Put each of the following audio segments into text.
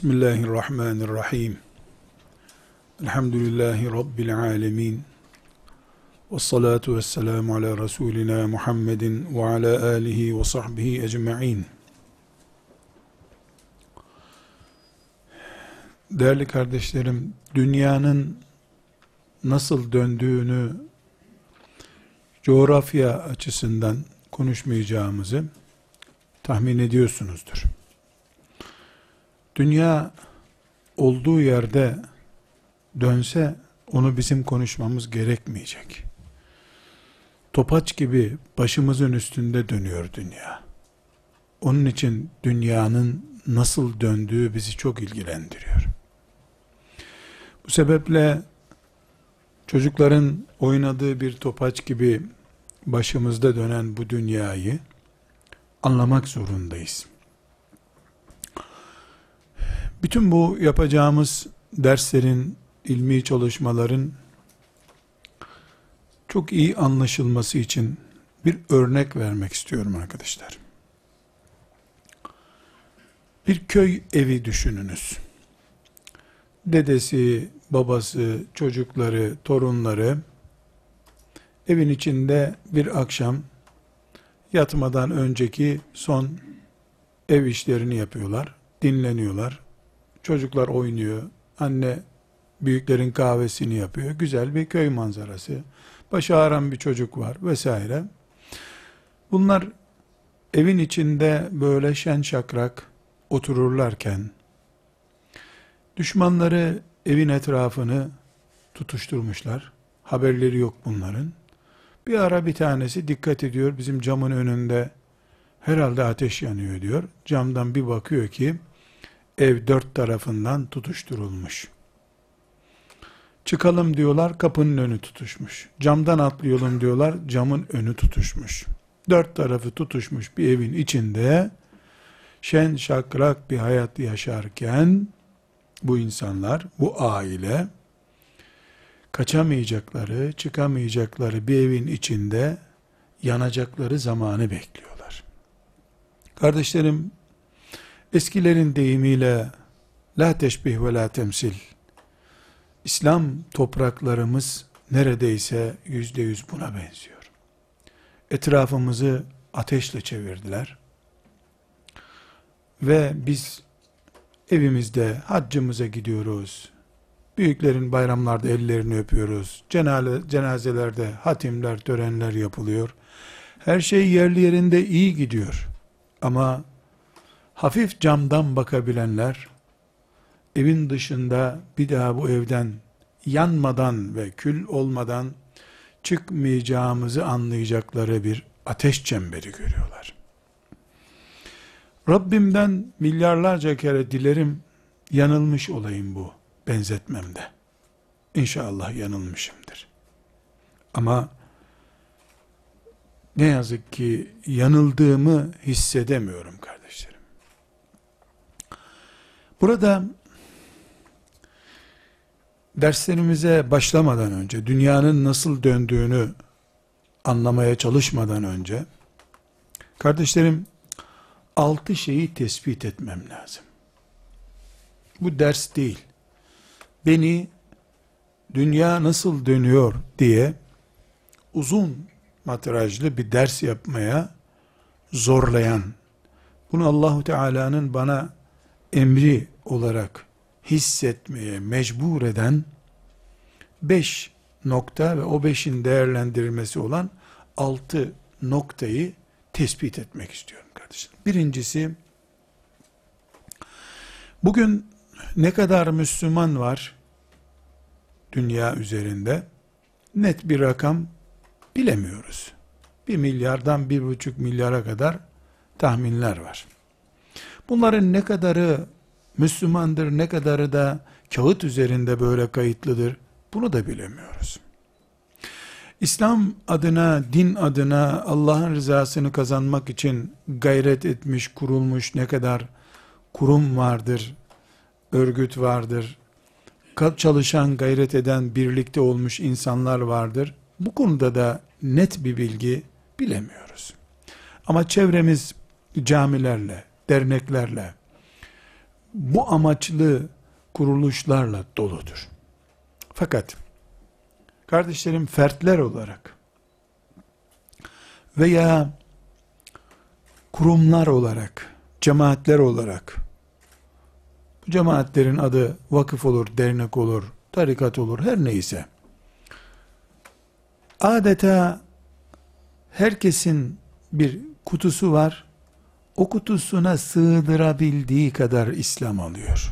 Bismillahirrahmanirrahim. Elhamdülillahi Rabbil alemin. Ve salatu ve selamu ala Resulina Muhammedin ve ala alihi ve sahbihi ecma'in. Değerli kardeşlerim, dünyanın nasıl döndüğünü coğrafya açısından konuşmayacağımızı tahmin ediyorsunuzdur. Dünya olduğu yerde dönse onu bizim konuşmamız gerekmeyecek. Topaç gibi başımızın üstünde dönüyor dünya. Onun için dünyanın nasıl döndüğü bizi çok ilgilendiriyor. Bu sebeple çocukların oynadığı bir topaç gibi başımızda dönen bu dünyayı anlamak zorundayız. Bütün bu yapacağımız derslerin, ilmi çalışmaların çok iyi anlaşılması için bir örnek vermek istiyorum arkadaşlar. Bir köy evi düşününüz. Dedesi, babası, çocukları, torunları evin içinde bir akşam yatmadan önceki son ev işlerini yapıyorlar, dinleniyorlar. Çocuklar oynuyor, anne büyüklerin kahvesini yapıyor. Güzel bir köy manzarası. Başı ağrıyan bir çocuk var vesaire. Bunlar evin içinde böyle şen şakrak otururlarken düşmanları evin etrafını tutuşturmuşlar. Haberleri yok bunların. Bir ara bir tanesi dikkat ediyor bizim camın önünde herhalde ateş yanıyor diyor. Camdan bir bakıyor ki ev dört tarafından tutuşturulmuş. Çıkalım diyorlar kapının önü tutuşmuş. Camdan atlayalım diyorlar camın önü tutuşmuş. Dört tarafı tutuşmuş bir evin içinde şen şakrak bir hayat yaşarken bu insanlar, bu aile kaçamayacakları, çıkamayacakları bir evin içinde yanacakları zamanı bekliyorlar. Kardeşlerim, eskilerin deyimiyle la teşbih ve la temsil, İslam topraklarımız neredeyse yüzde yüz buna benziyor. Etrafımızı ateşle çevirdiler. Ve biz evimizde haccımıza gidiyoruz, Büyüklerin bayramlarda ellerini öpüyoruz. Cenazelerde hatimler, törenler yapılıyor. Her şey yerli yerinde iyi gidiyor. Ama hafif camdan bakabilenler, evin dışında bir daha bu evden yanmadan ve kül olmadan çıkmayacağımızı anlayacakları bir ateş çemberi görüyorlar. Rabbimden milyarlarca kere dilerim yanılmış olayım bu benzetmemde. İnşallah yanılmışımdır. Ama ne yazık ki yanıldığımı hissedemiyorum kardeşlerim. Burada derslerimize başlamadan önce, dünyanın nasıl döndüğünü anlamaya çalışmadan önce, kardeşlerim, altı şeyi tespit etmem lazım. Bu ders değil beni dünya nasıl dönüyor diye uzun matrajlı bir ders yapmaya zorlayan, bunu Allahu Teala'nın bana emri olarak hissetmeye mecbur eden beş nokta ve o beşin değerlendirilmesi olan altı noktayı tespit etmek istiyorum kardeşim. Birincisi, bugün ne kadar Müslüman var dünya üzerinde? Net bir rakam bilemiyoruz. Bir milyardan bir buçuk milyara kadar tahminler var. Bunların ne kadarı Müslümandır, ne kadarı da kağıt üzerinde böyle kayıtlıdır, bunu da bilemiyoruz. İslam adına, din adına Allah'ın rızasını kazanmak için gayret etmiş, kurulmuş ne kadar kurum vardır, örgüt vardır. Çalışan, gayret eden, birlikte olmuş insanlar vardır. Bu konuda da net bir bilgi bilemiyoruz. Ama çevremiz camilerle, derneklerle, bu amaçlı kuruluşlarla doludur. Fakat kardeşlerim fertler olarak veya kurumlar olarak, cemaatler olarak bu cemaatlerin adı vakıf olur, dernek olur, tarikat olur, her neyse. Adeta herkesin bir kutusu var. O kutusuna sığdırabildiği kadar İslam alıyor.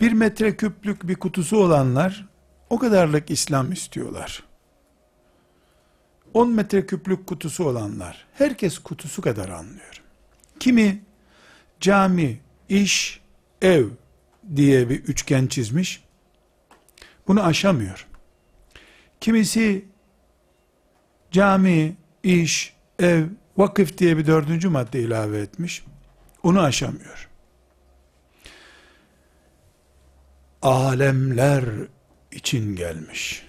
Bir metre küplük bir kutusu olanlar o kadarlık İslam istiyorlar. 10 metre küplük kutusu olanlar herkes kutusu kadar anlıyor. Kimi cami, iş, ev diye bir üçgen çizmiş. Bunu aşamıyor. Kimisi cami, iş, ev, vakıf diye bir dördüncü madde ilave etmiş. Onu aşamıyor. Alemler için gelmiş.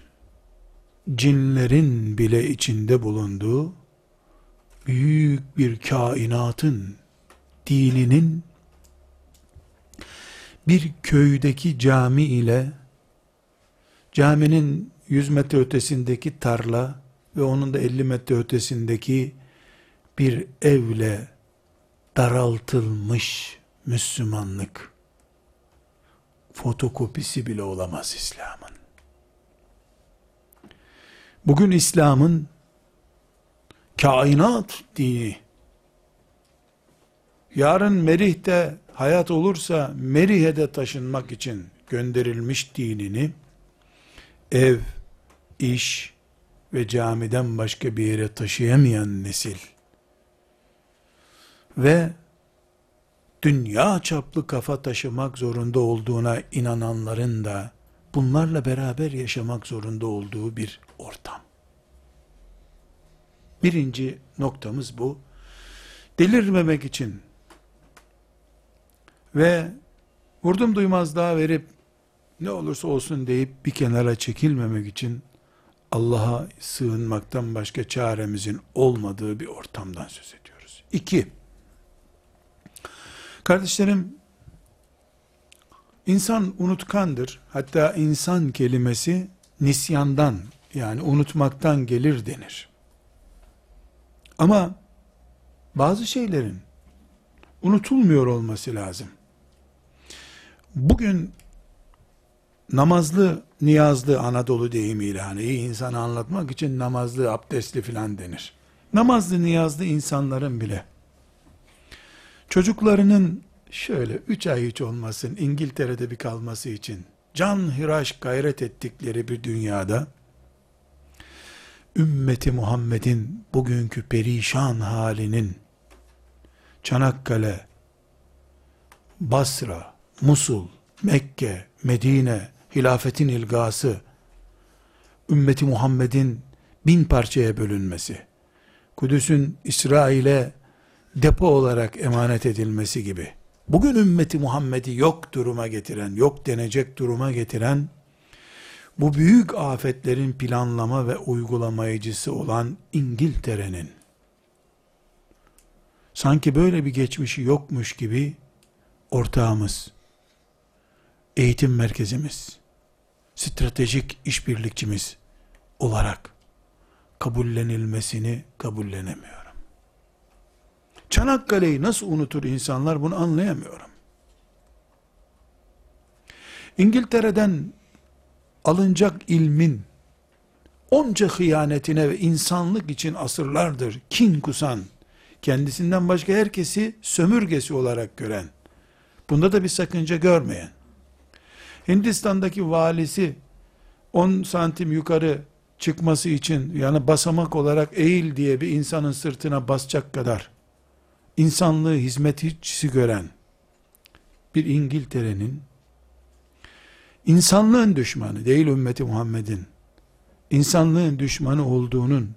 Cinlerin bile içinde bulunduğu büyük bir kainatın dininin bir köydeki cami ile caminin 100 metre ötesindeki tarla ve onun da 50 metre ötesindeki bir evle daraltılmış Müslümanlık fotokopisi bile olamaz İslam'ın. Bugün İslam'ın kainat dini yarın Merih'te hayat olursa Merih'e de taşınmak için gönderilmiş dinini ev, iş ve camiden başka bir yere taşıyamayan nesil ve dünya çaplı kafa taşımak zorunda olduğuna inananların da bunlarla beraber yaşamak zorunda olduğu bir ortam. Birinci noktamız bu. Delirmemek için ve vurdum duymaz daha verip ne olursa olsun deyip bir kenara çekilmemek için Allah'a sığınmaktan başka çaremizin olmadığı bir ortamdan söz ediyoruz. İki, kardeşlerim, insan unutkandır. Hatta insan kelimesi nisyandan yani unutmaktan gelir denir. Ama bazı şeylerin unutulmuyor olması lazım. Bugün namazlı, niyazlı Anadolu deyimiyle hani iyi insanı anlatmak için namazlı, abdestli filan denir. Namazlı, niyazlı insanların bile çocuklarının şöyle üç ay hiç olmasın İngiltere'de bir kalması için can hiraş gayret ettikleri bir dünyada ümmeti Muhammed'in bugünkü perişan halinin Çanakkale, Basra, Musul, Mekke, Medine, hilafetin ilgası, ümmeti Muhammed'in bin parçaya bölünmesi, Kudüs'ün İsrail'e depo olarak emanet edilmesi gibi, bugün ümmeti Muhammed'i yok duruma getiren, yok denecek duruma getiren, bu büyük afetlerin planlama ve uygulamayıcısı olan İngiltere'nin, sanki böyle bir geçmişi yokmuş gibi ortağımız, eğitim merkezimiz, stratejik işbirlikçimiz olarak kabullenilmesini kabullenemiyorum. Çanakkale'yi nasıl unutur insanlar bunu anlayamıyorum. İngiltere'den alınacak ilmin onca hıyanetine ve insanlık için asırlardır kin kusan, kendisinden başka herkesi sömürgesi olarak gören, bunda da bir sakınca görmeyen, Hindistan'daki valisi 10 santim yukarı çıkması için yani basamak olarak eğil diye bir insanın sırtına basacak kadar insanlığı hizmetçisi gören bir İngiltere'nin insanlığın düşmanı değil ümmeti Muhammed'in insanlığın düşmanı olduğunun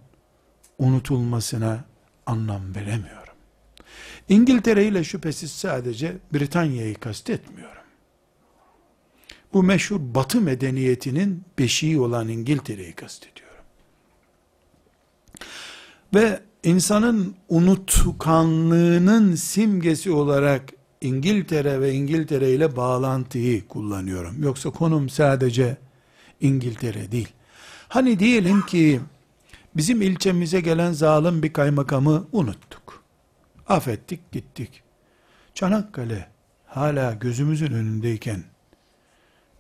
unutulmasına anlam veremiyorum. İngiltere ile şüphesiz sadece Britanya'yı kastetmiyorum bu meşhur batı medeniyetinin beşiği olan İngiltere'yi kastediyorum. Ve insanın unutkanlığının simgesi olarak İngiltere ve İngiltere ile bağlantıyı kullanıyorum. Yoksa konum sadece İngiltere değil. Hani diyelim ki bizim ilçemize gelen zalim bir kaymakamı unuttuk. Affettik gittik. Çanakkale hala gözümüzün önündeyken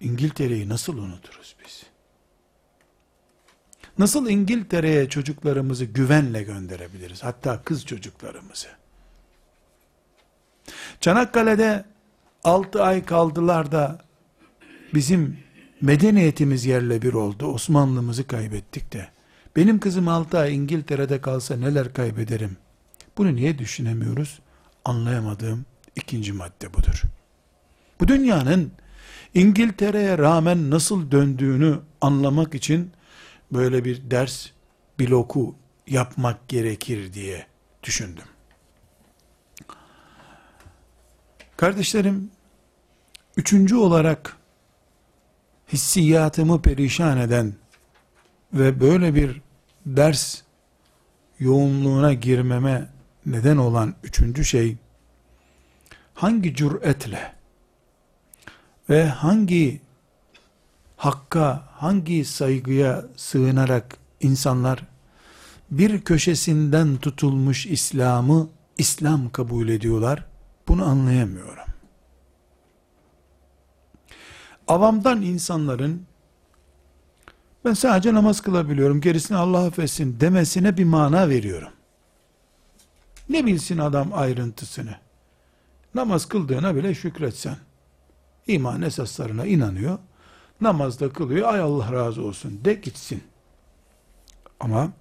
İngiltere'yi nasıl unuturuz? Nasıl İngiltere'ye çocuklarımızı güvenle gönderebiliriz? Hatta kız çocuklarımızı. Çanakkale'de 6 ay kaldılar da bizim medeniyetimiz yerle bir oldu. Osmanlımızı kaybettik de. Benim kızım 6 ay İngiltere'de kalsa neler kaybederim? Bunu niye düşünemiyoruz? Anlayamadığım ikinci madde budur. Bu dünyanın İngiltere'ye rağmen nasıl döndüğünü anlamak için böyle bir ders bloku yapmak gerekir diye düşündüm. Kardeşlerim, üçüncü olarak hissiyatımı perişan eden ve böyle bir ders yoğunluğuna girmeme neden olan üçüncü şey, hangi cüretle ve hangi hakka, hangi saygıya sığınarak insanlar bir köşesinden tutulmuş İslam'ı İslam kabul ediyorlar? Bunu anlayamıyorum. Avamdan insanların ben sadece namaz kılabiliyorum, gerisini Allah affetsin demesine bir mana veriyorum. Ne bilsin adam ayrıntısını? Namaz kıldığına bile şükretsen. İman esaslarına inanıyor. Namazda kılıyor. Ay Allah razı olsun de gitsin. Ama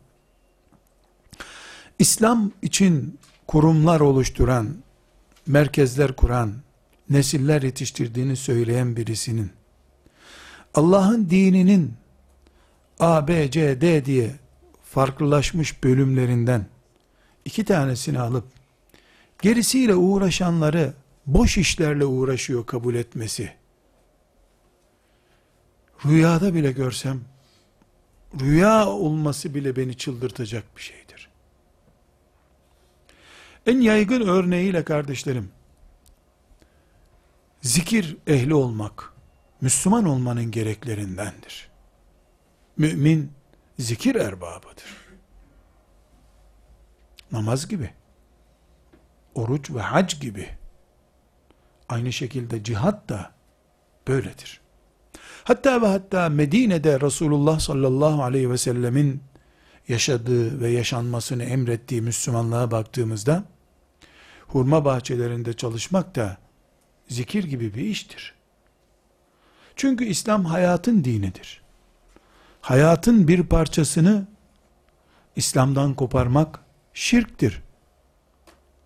İslam için kurumlar oluşturan, merkezler kuran, nesiller yetiştirdiğini söyleyen birisinin Allah'ın dininin A, B, C, D diye farklılaşmış bölümlerinden iki tanesini alıp gerisiyle uğraşanları boş işlerle uğraşıyor kabul etmesi. Rüyada bile görsem rüya olması bile beni çıldırtacak bir şeydir. En yaygın örneğiyle kardeşlerim zikir ehli olmak Müslüman olmanın gereklerindendir. Mümin zikir erbabıdır. Namaz gibi, oruç ve hac gibi, aynı şekilde cihat da böyledir. Hatta ve hatta Medine'de Resulullah sallallahu aleyhi ve sellemin yaşadığı ve yaşanmasını emrettiği Müslümanlığa baktığımızda, hurma bahçelerinde çalışmak da zikir gibi bir iştir. Çünkü İslam hayatın dinidir. Hayatın bir parçasını İslam'dan koparmak şirktir.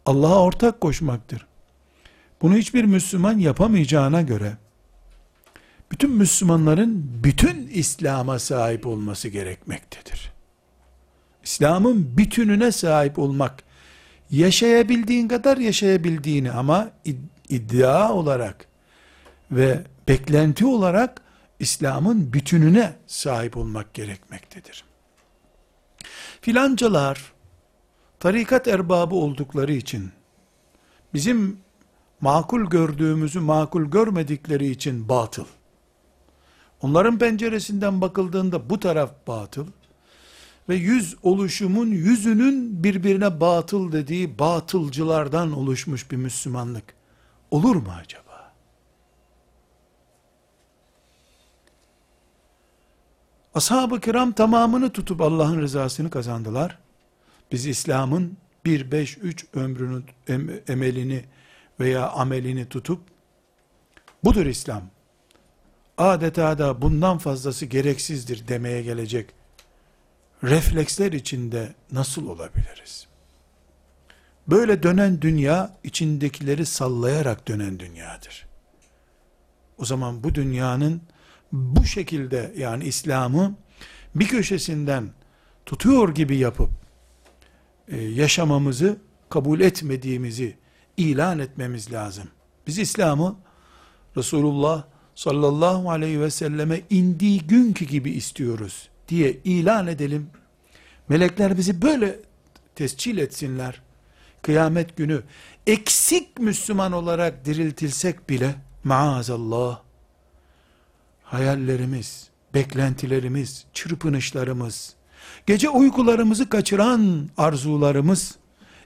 Allah'a ortak koşmaktır. Bunu hiçbir Müslüman yapamayacağına göre bütün Müslümanların bütün İslam'a sahip olması gerekmektedir. İslam'ın bütününe sahip olmak yaşayabildiğin kadar yaşayabildiğini ama iddia olarak ve beklenti olarak İslam'ın bütününe sahip olmak gerekmektedir. Filancalar tarikat erbabı oldukları için bizim makul gördüğümüzü makul görmedikleri için batıl. Onların penceresinden bakıldığında bu taraf batıl ve yüz oluşumun yüzünün birbirine batıl dediği batılcılardan oluşmuş bir Müslümanlık olur mu acaba? Ashab-ı kiram tamamını tutup Allah'ın rızasını kazandılar. Biz İslam'ın bir beş üç ömrünü, emelini veya amelini tutup, budur İslam, adeta da bundan fazlası gereksizdir demeye gelecek refleksler içinde nasıl olabiliriz? Böyle dönen dünya içindekileri sallayarak dönen dünyadır. O zaman bu dünyanın bu şekilde yani İslam'ı bir köşesinden tutuyor gibi yapıp e, yaşamamızı kabul etmediğimizi ilan etmemiz lazım. Biz İslam'ı Resulullah sallallahu aleyhi ve selleme indiği günkü gibi istiyoruz diye ilan edelim. Melekler bizi böyle tescil etsinler. Kıyamet günü eksik Müslüman olarak diriltilsek bile maazallah hayallerimiz, beklentilerimiz, çırpınışlarımız, gece uykularımızı kaçıran arzularımız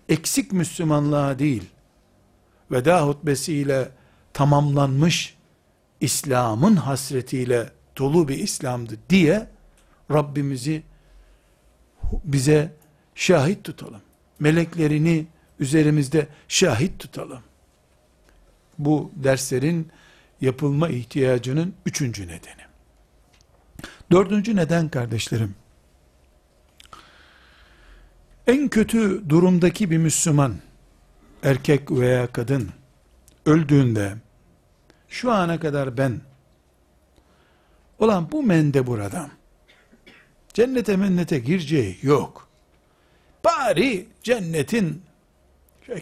eksik Müslümanlığa değil, veda hutbesiyle tamamlanmış İslam'ın hasretiyle dolu bir İslam'dı diye Rabbimizi bize şahit tutalım. Meleklerini üzerimizde şahit tutalım. Bu derslerin yapılma ihtiyacının üçüncü nedeni. Dördüncü neden kardeşlerim. En kötü durumdaki bir Müslüman, erkek veya kadın, öldüğünde, şu ana kadar ben, olan bu mendebur adam, cennete mennete gireceği yok. Bari cennetin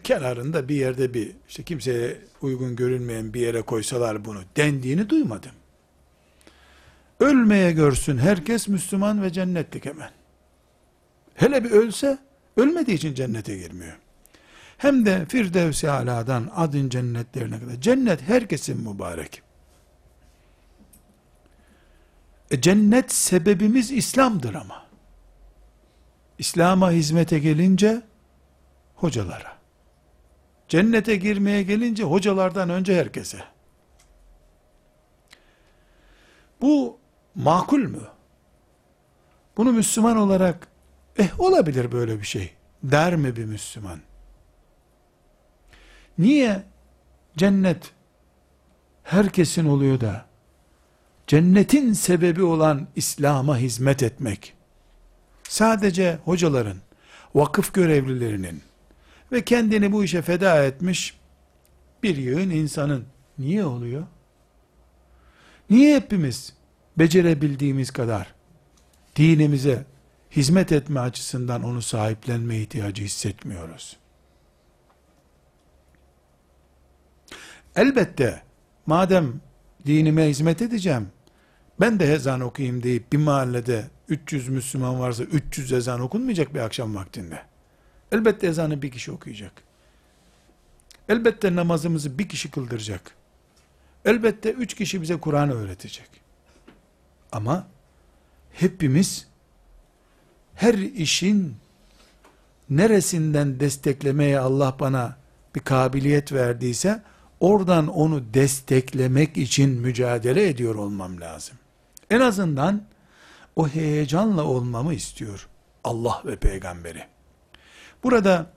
kenarında bir yerde bir, işte kimseye uygun görünmeyen bir yere koysalar bunu dendiğini duymadım. Ölmeye görsün herkes Müslüman ve cennetlik hemen. Hele bir ölse, ölmediği için cennete girmiyor. Hem de Firdevs-i Ala'dan adın cennetlerine kadar. Cennet herkesin mübarek. E cennet sebebimiz İslam'dır ama. İslam'a hizmete gelince hocalara. Cennete girmeye gelince hocalardan önce herkese. Bu makul mü? Bunu Müslüman olarak eh olabilir böyle bir şey der mi bir Müslüman? Niye cennet herkesin oluyor da cennetin sebebi olan İslam'a hizmet etmek sadece hocaların, vakıf görevlilerinin ve kendini bu işe feda etmiş bir yığın insanın niye oluyor? Niye hepimiz becerebildiğimiz kadar dinimize hizmet etme açısından onu sahiplenme ihtiyacı hissetmiyoruz? Elbette madem dinime hizmet edeceğim, ben de ezan okuyayım deyip bir mahallede 300 Müslüman varsa 300 ezan okunmayacak bir akşam vaktinde. Elbette ezanı bir kişi okuyacak. Elbette namazımızı bir kişi kıldıracak. Elbette üç kişi bize Kur'an öğretecek. Ama hepimiz her işin neresinden desteklemeye Allah bana bir kabiliyet verdiyse oradan onu desteklemek için mücadele ediyor olmam lazım. En azından o heyecanla olmamı istiyor Allah ve peygamberi. Burada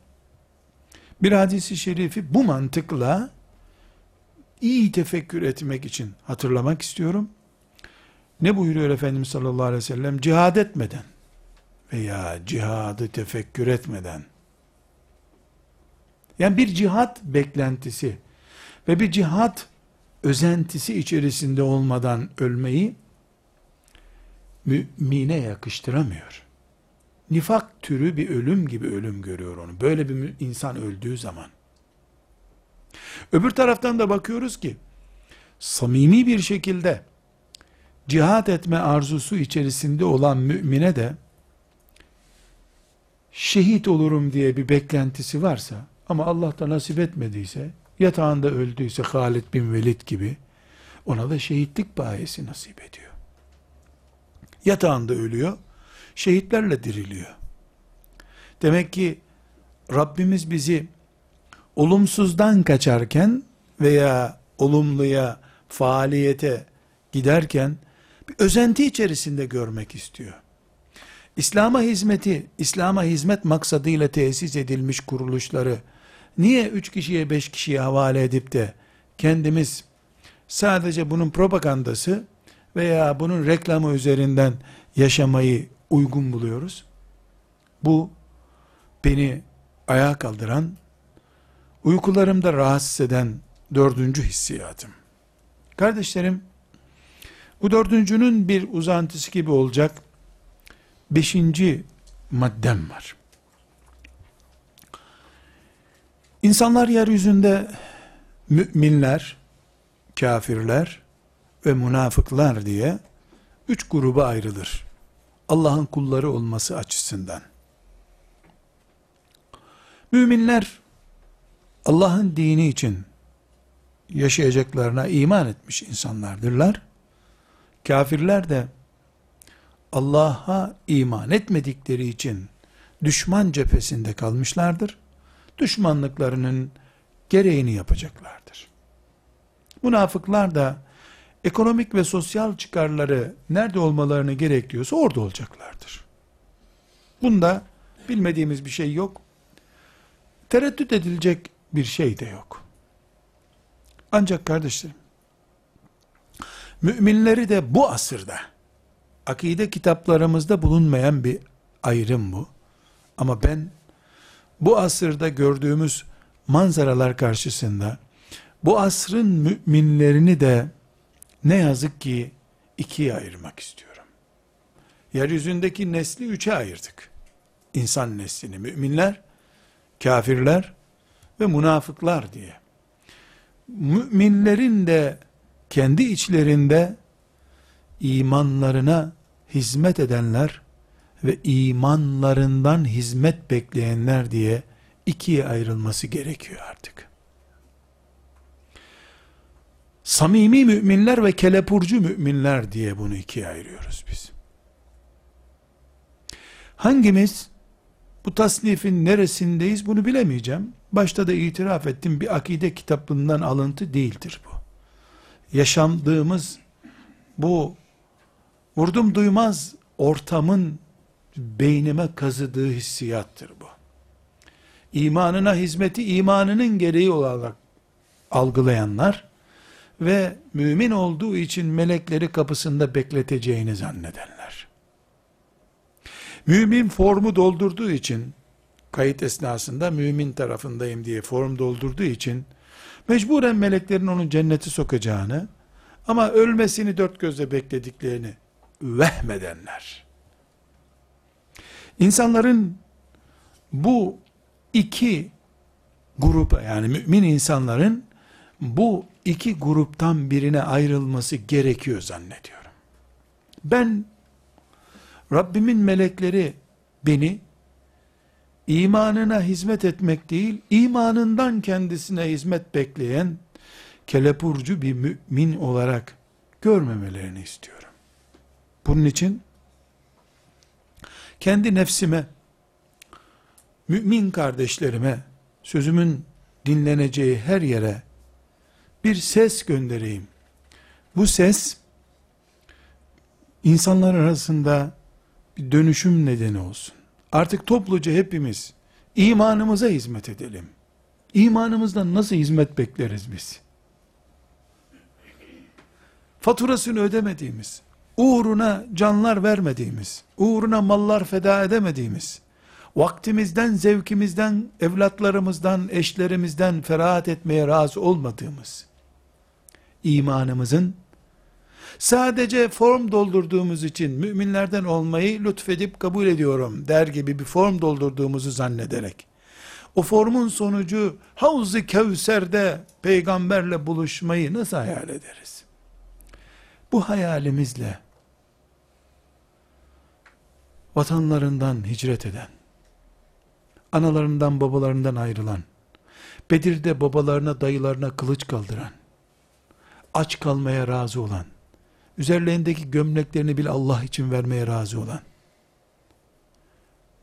bir hadisi şerifi bu mantıkla iyi tefekkür etmek için hatırlamak istiyorum. Ne buyuruyor Efendimiz sallallahu aleyhi ve sellem? Cihad etmeden veya cihadı tefekkür etmeden yani bir cihat beklentisi ve bir cihat özentisi içerisinde olmadan ölmeyi mümine yakıştıramıyor. Nifak türü bir ölüm gibi ölüm görüyor onu. Böyle bir insan öldüğü zaman. Öbür taraftan da bakıyoruz ki, samimi bir şekilde cihat etme arzusu içerisinde olan mümine de şehit olurum diye bir beklentisi varsa ama Allah da nasip etmediyse yatağında öldüyse Halid bin Velid gibi ona da şehitlik bayesi nasip ediyor. Yatağında ölüyor, şehitlerle diriliyor. Demek ki Rabbimiz bizi olumsuzdan kaçarken veya olumluya, faaliyete giderken bir özenti içerisinde görmek istiyor. İslam'a hizmeti, İslam'a hizmet maksadıyla tesis edilmiş kuruluşları niye üç kişiye beş kişiye havale edip de kendimiz sadece bunun propagandası veya bunun reklamı üzerinden yaşamayı uygun buluyoruz? Bu beni ayağa kaldıran, uykularımda rahatsız eden dördüncü hissiyatım. Kardeşlerim, bu dördüncünün bir uzantısı gibi olacak beşinci maddem var. İnsanlar yeryüzünde müminler, kafirler ve münafıklar diye üç gruba ayrılır. Allah'ın kulları olması açısından. Müminler Allah'ın dini için yaşayacaklarına iman etmiş insanlardırlar. Kafirler de Allah'a iman etmedikleri için düşman cephesinde kalmışlardır. Düşmanlıklarının gereğini yapacaklardır. Münafıklar da ekonomik ve sosyal çıkarları nerede olmalarını gerekiyorsa orada olacaklardır. Bunda bilmediğimiz bir şey yok. Tereddüt edilecek bir şey de yok. Ancak kardeşlerim, müminleri de bu asırda, akide kitaplarımızda bulunmayan bir ayrım bu. Ama ben bu asırda gördüğümüz manzaralar karşısında bu asrın müminlerini de ne yazık ki ikiye ayırmak istiyorum. Yeryüzündeki nesli üçe ayırdık. İnsan neslini müminler, kafirler ve münafıklar diye. Müminlerin de kendi içlerinde imanlarına hizmet edenler ve imanlarından hizmet bekleyenler diye ikiye ayrılması gerekiyor artık. Samimi müminler ve kelepurcu müminler diye bunu ikiye ayırıyoruz biz. Hangimiz bu tasnifin neresindeyiz bunu bilemeyeceğim. Başta da itiraf ettim bir akide kitaplığından alıntı değildir bu. Yaşandığımız bu vurdum duymaz ortamın beynime kazıdığı hissiyattır bu. İmanına hizmeti imanının gereği olarak algılayanlar ve mümin olduğu için melekleri kapısında bekleteceğini zannedenler. Mümin formu doldurduğu için kayıt esnasında mümin tarafındayım diye form doldurduğu için mecburen meleklerin onu cenneti sokacağını ama ölmesini dört gözle beklediklerini vehmedenler. İnsanların bu iki grupa yani mümin insanların bu iki gruptan birine ayrılması gerekiyor zannediyorum. Ben Rabbimin melekleri beni imanına hizmet etmek değil, imanından kendisine hizmet bekleyen kelepurcu bir mümin olarak görmemelerini istiyorum. Bunun için kendi nefsime, mümin kardeşlerime, sözümün dinleneceği her yere bir ses göndereyim. Bu ses insanlar arasında bir dönüşüm nedeni olsun. Artık topluca hepimiz imanımıza hizmet edelim. İmanımızdan nasıl hizmet bekleriz biz? Faturasını ödemediğimiz, uğruna canlar vermediğimiz, uğruna mallar feda edemediğimiz, vaktimizden, zevkimizden, evlatlarımızdan, eşlerimizden ferahat etmeye razı olmadığımız, imanımızın sadece form doldurduğumuz için müminlerden olmayı lütfedip kabul ediyorum der gibi bir form doldurduğumuzu zannederek o formun sonucu Havz-ı Kevser'de peygamberle buluşmayı nasıl hayal ederiz? Bu hayalimizle vatanlarından hicret eden, analarından babalarından ayrılan, Bedir'de babalarına dayılarına kılıç kaldıran, aç kalmaya razı olan, üzerlerindeki gömleklerini bile Allah için vermeye razı olan,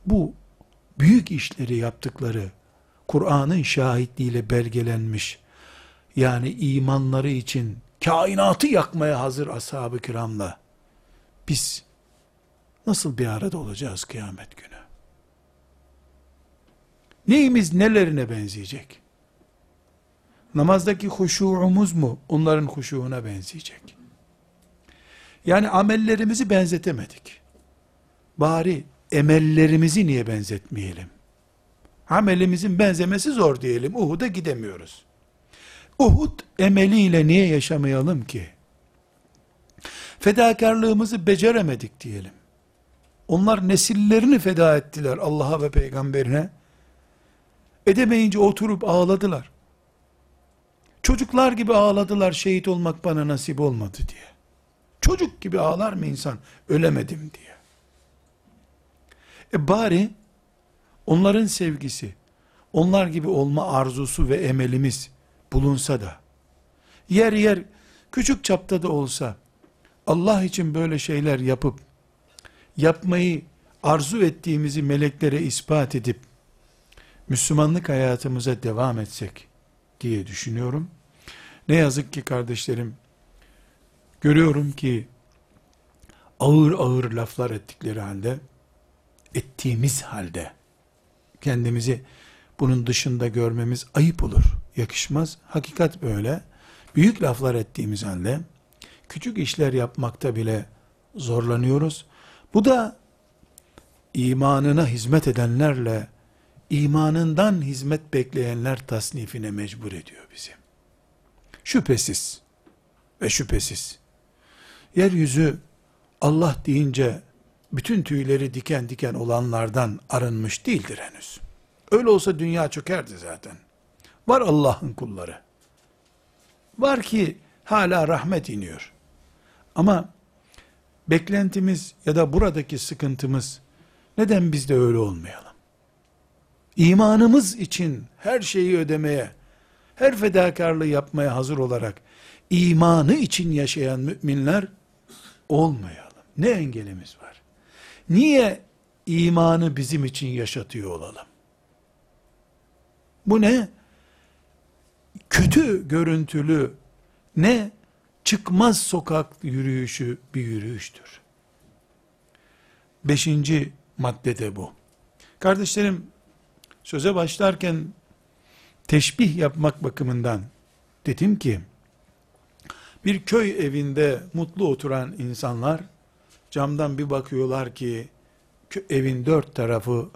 bu büyük işleri yaptıkları, Kur'an'ın şahitliğiyle belgelenmiş, yani imanları için kainatı yakmaya hazır ashab-ı kiramla, biz nasıl bir arada olacağız kıyamet günü? Neyimiz nelerine benzeyecek? Namazdaki huşuğumuz mu onların huşuğuna benzeyecek? Yani amellerimizi benzetemedik. Bari emellerimizi niye benzetmeyelim? Amelimizin benzemesi zor diyelim. Uhud'a gidemiyoruz. Uhud emeliyle niye yaşamayalım ki? Fedakarlığımızı beceremedik diyelim. Onlar nesillerini feda ettiler Allah'a ve peygamberine. Edemeyince oturup ağladılar. Çocuklar gibi ağladılar şehit olmak bana nasip olmadı diye. Çocuk gibi ağlar mı insan ölemedim diye. E bari onların sevgisi, onlar gibi olma arzusu ve emelimiz bulunsa da, yer yer küçük çapta da olsa, Allah için böyle şeyler yapıp, yapmayı arzu ettiğimizi meleklere ispat edip, Müslümanlık hayatımıza devam etsek diye düşünüyorum. Ne yazık ki kardeşlerim, görüyorum ki ağır ağır laflar ettikleri halde, ettiğimiz halde, kendimizi bunun dışında görmemiz ayıp olur, yakışmaz. Hakikat böyle. Büyük laflar ettiğimiz halde, küçük işler yapmakta bile zorlanıyoruz. Bu da imanına hizmet edenlerle imanından hizmet bekleyenler tasnifine mecbur ediyor bizi. Şüphesiz ve şüphesiz yeryüzü Allah deyince bütün tüyleri diken diken olanlardan arınmış değildir henüz. Öyle olsa dünya çökerdi zaten. Var Allah'ın kulları. Var ki hala rahmet iniyor. Ama beklentimiz ya da buradaki sıkıntımız neden biz de öyle olmayalım? İmanımız için her şeyi ödemeye, her fedakarlığı yapmaya hazır olarak imanı için yaşayan müminler olmayalım. Ne engelimiz var? Niye imanı bizim için yaşatıyor olalım? Bu ne? Kötü görüntülü, ne çıkmaz sokak yürüyüşü bir yürüyüştür. Beşinci maddede bu. Kardeşlerim, söze başlarken teşbih yapmak bakımından dedim ki, bir köy evinde mutlu oturan insanlar, camdan bir bakıyorlar ki, evin dört tarafı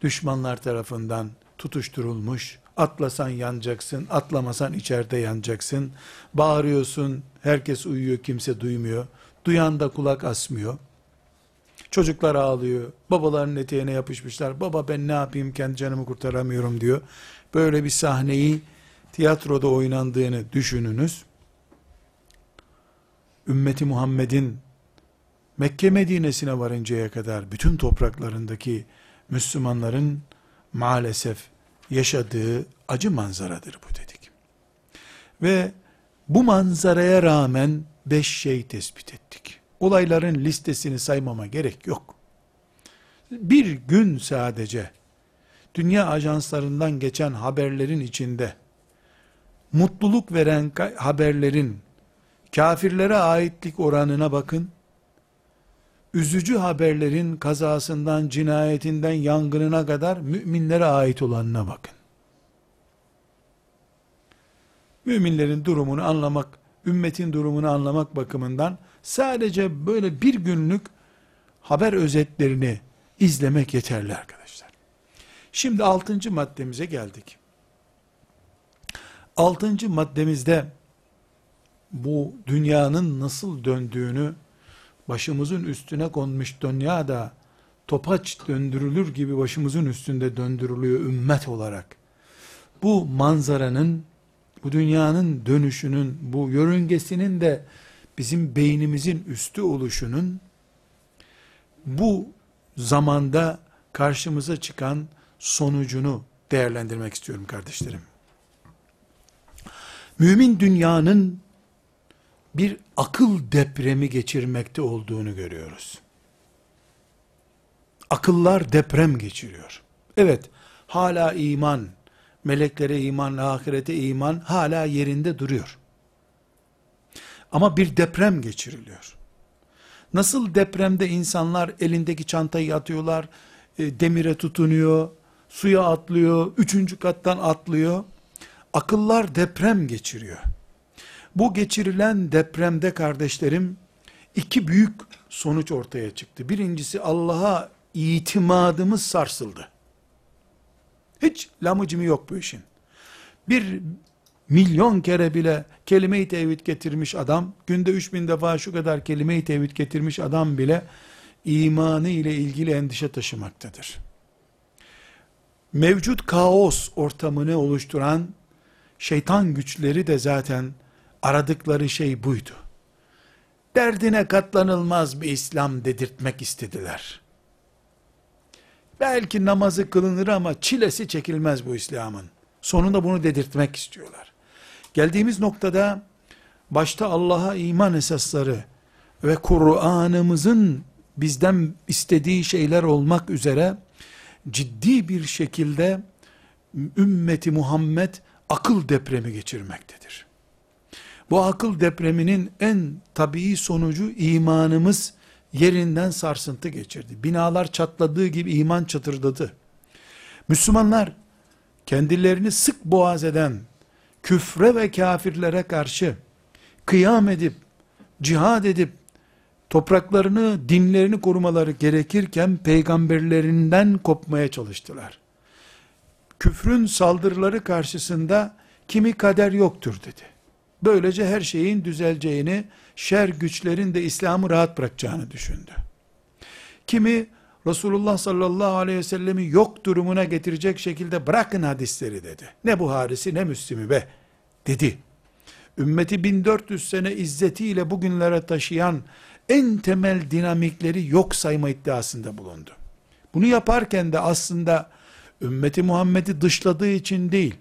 düşmanlar tarafından tutuşturulmuş, atlasan yanacaksın, atlamasan içeride yanacaksın, bağırıyorsun, herkes uyuyor, kimse duymuyor, duyan da kulak asmıyor, çocuklar ağlıyor, babaların eteğine yapışmışlar, baba ben ne yapayım, kendi canımı kurtaramıyorum diyor, böyle bir sahneyi tiyatroda oynandığını düşününüz, ümmeti Muhammed'in Mekke Medine'sine varıncaya kadar bütün topraklarındaki Müslümanların maalesef yaşadığı acı manzaradır bu dedik. Ve bu manzaraya rağmen beş şey tespit ettik. Olayların listesini saymama gerek yok. Bir gün sadece dünya ajanslarından geçen haberlerin içinde mutluluk veren haberlerin kafirlere aitlik oranına bakın, üzücü haberlerin kazasından, cinayetinden, yangınına kadar müminlere ait olanına bakın. Müminlerin durumunu anlamak, ümmetin durumunu anlamak bakımından sadece böyle bir günlük haber özetlerini izlemek yeterli arkadaşlar. Şimdi altıncı maddemize geldik. Altıncı maddemizde bu dünyanın nasıl döndüğünü başımızın üstüne konmuş dünya da topaç döndürülür gibi başımızın üstünde döndürülüyor ümmet olarak. Bu manzaranın, bu dünyanın dönüşünün, bu yörüngesinin de bizim beynimizin üstü oluşunun bu zamanda karşımıza çıkan sonucunu değerlendirmek istiyorum kardeşlerim. Mümin dünyanın bir akıl depremi geçirmekte olduğunu görüyoruz. Akıllar deprem geçiriyor. Evet, hala iman, meleklere iman, ahirete iman hala yerinde duruyor. Ama bir deprem geçiriliyor. Nasıl depremde insanlar elindeki çantayı atıyorlar, e, demire tutunuyor, suya atlıyor, üçüncü kattan atlıyor. Akıllar deprem geçiriyor. Bu geçirilen depremde kardeşlerim iki büyük sonuç ortaya çıktı. Birincisi Allah'a itimadımız sarsıldı. Hiç lamıcımı yok bu işin. Bir milyon kere bile kelime-i tevhid getirmiş adam, günde üç bin defa şu kadar kelime-i tevhid getirmiş adam bile imanı ile ilgili endişe taşımaktadır. Mevcut kaos ortamını oluşturan şeytan güçleri de zaten Aradıkları şey buydu. Derdine katlanılmaz bir İslam dedirtmek istediler. Belki namazı kılınır ama çilesi çekilmez bu İslam'ın. Sonunda bunu dedirtmek istiyorlar. Geldiğimiz noktada başta Allah'a iman esasları ve Kur'an'ımızın bizden istediği şeyler olmak üzere ciddi bir şekilde ümmeti Muhammed akıl depremi geçirmektedir. Bu akıl depreminin en tabii sonucu imanımız yerinden sarsıntı geçirdi. Binalar çatladığı gibi iman çatırdadı. Müslümanlar kendilerini sık boğaz eden küfre ve kafirlere karşı kıyam edip, cihad edip, topraklarını, dinlerini korumaları gerekirken peygamberlerinden kopmaya çalıştılar. Küfrün saldırıları karşısında kimi kader yoktur dedi. Böylece her şeyin düzeleceğini, şer güçlerin de İslam'ı rahat bırakacağını düşündü. Kimi Resulullah sallallahu aleyhi ve sellemi yok durumuna getirecek şekilde bırakın hadisleri dedi. Ne Buharisi ne Müslim'i be dedi. Ümmeti 1400 sene izzetiyle bugünlere taşıyan en temel dinamikleri yok sayma iddiasında bulundu. Bunu yaparken de aslında ümmeti Muhammed'i dışladığı için değil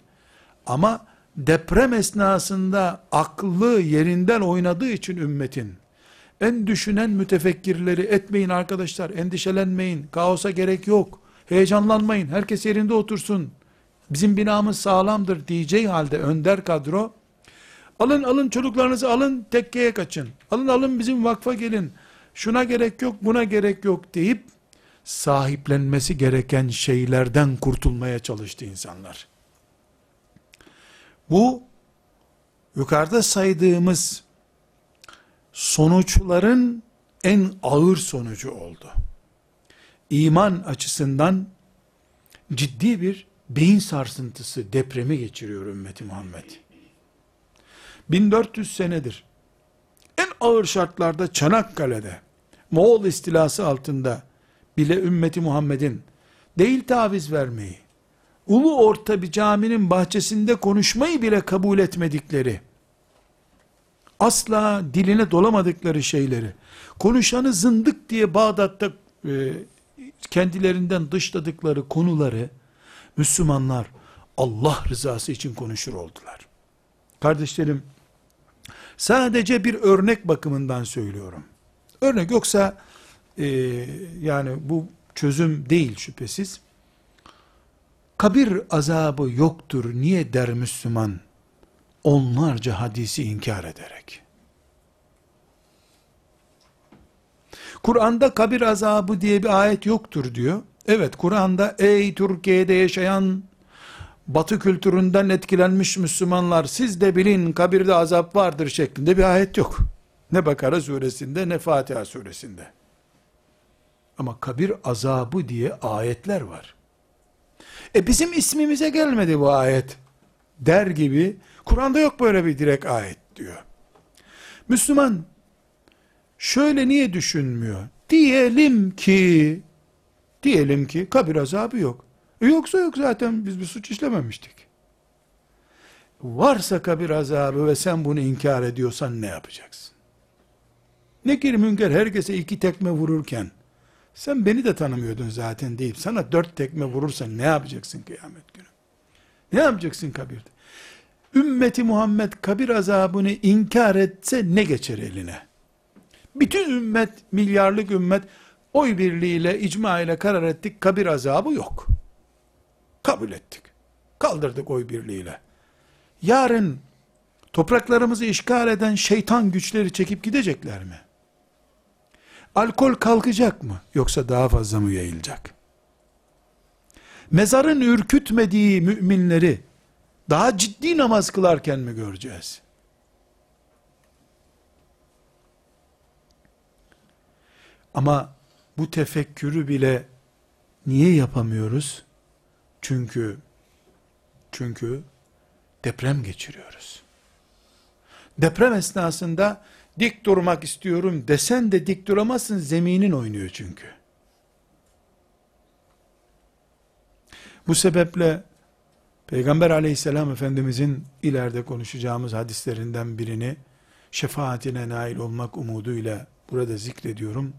ama deprem esnasında aklı yerinden oynadığı için ümmetin en düşünen mütefekkirleri etmeyin arkadaşlar, endişelenmeyin, kaosa gerek yok, heyecanlanmayın, herkes yerinde otursun, bizim binamız sağlamdır diyeceği halde önder kadro, alın alın çocuklarınızı alın tekkeye kaçın, alın alın bizim vakfa gelin, şuna gerek yok, buna gerek yok deyip, sahiplenmesi gereken şeylerden kurtulmaya çalıştı insanlar. Bu, yukarıda saydığımız sonuçların en ağır sonucu oldu. İman açısından ciddi bir beyin sarsıntısı, depremi geçiriyor ümmeti Muhammed. 1400 senedir en ağır şartlarda Çanakkale'de Moğol istilası altında bile ümmeti Muhammed'in değil taviz vermeyi, ulu orta bir caminin bahçesinde konuşmayı bile kabul etmedikleri, asla diline dolamadıkları şeyleri, konuşanı zındık diye Bağdat'ta e, kendilerinden dışladıkları konuları, Müslümanlar Allah rızası için konuşur oldular. Kardeşlerim, sadece bir örnek bakımından söylüyorum. Örnek yoksa, e, yani bu çözüm değil şüphesiz. Kabir azabı yoktur niye der Müslüman? onlarca hadisi inkar ederek. Kur'an'da kabir azabı diye bir ayet yoktur diyor. Evet Kur'an'da ey Türkiye'de yaşayan batı kültüründen etkilenmiş Müslümanlar siz de bilin kabirde azap vardır şeklinde bir ayet yok. Ne Bakara suresinde ne Fatiha suresinde. Ama kabir azabı diye ayetler var. E bizim ismimize gelmedi bu ayet der gibi Kur'an'da yok böyle bir direkt ayet diyor. Müslüman şöyle niye düşünmüyor? Diyelim ki diyelim ki kabir azabı yok. E yoksa yok zaten biz bir suç işlememiştik. Varsa kabir azabı ve sen bunu inkar ediyorsan ne yapacaksın? Nekir münker herkese iki tekme vururken sen beni de tanımıyordun zaten deyip sana dört tekme vurursan ne yapacaksın kıyamet günü? Ne yapacaksın kabirde? ümmeti Muhammed kabir azabını inkar etse ne geçer eline? Bütün ümmet, milyarlık ümmet oy birliğiyle, icma ile karar ettik, kabir azabı yok. Kabul ettik. Kaldırdık oy birliğiyle. Yarın topraklarımızı işgal eden şeytan güçleri çekip gidecekler mi? Alkol kalkacak mı? Yoksa daha fazla mı yayılacak? Mezarın ürkütmediği müminleri, daha ciddi namaz kılarken mi göreceğiz? Ama bu tefekkürü bile niye yapamıyoruz? Çünkü çünkü deprem geçiriyoruz. Deprem esnasında dik durmak istiyorum desen de dik duramazsın zeminin oynuyor çünkü. Bu sebeple Peygamber aleyhisselam efendimizin ileride konuşacağımız hadislerinden birini şefaatine nail olmak umuduyla burada zikrediyorum.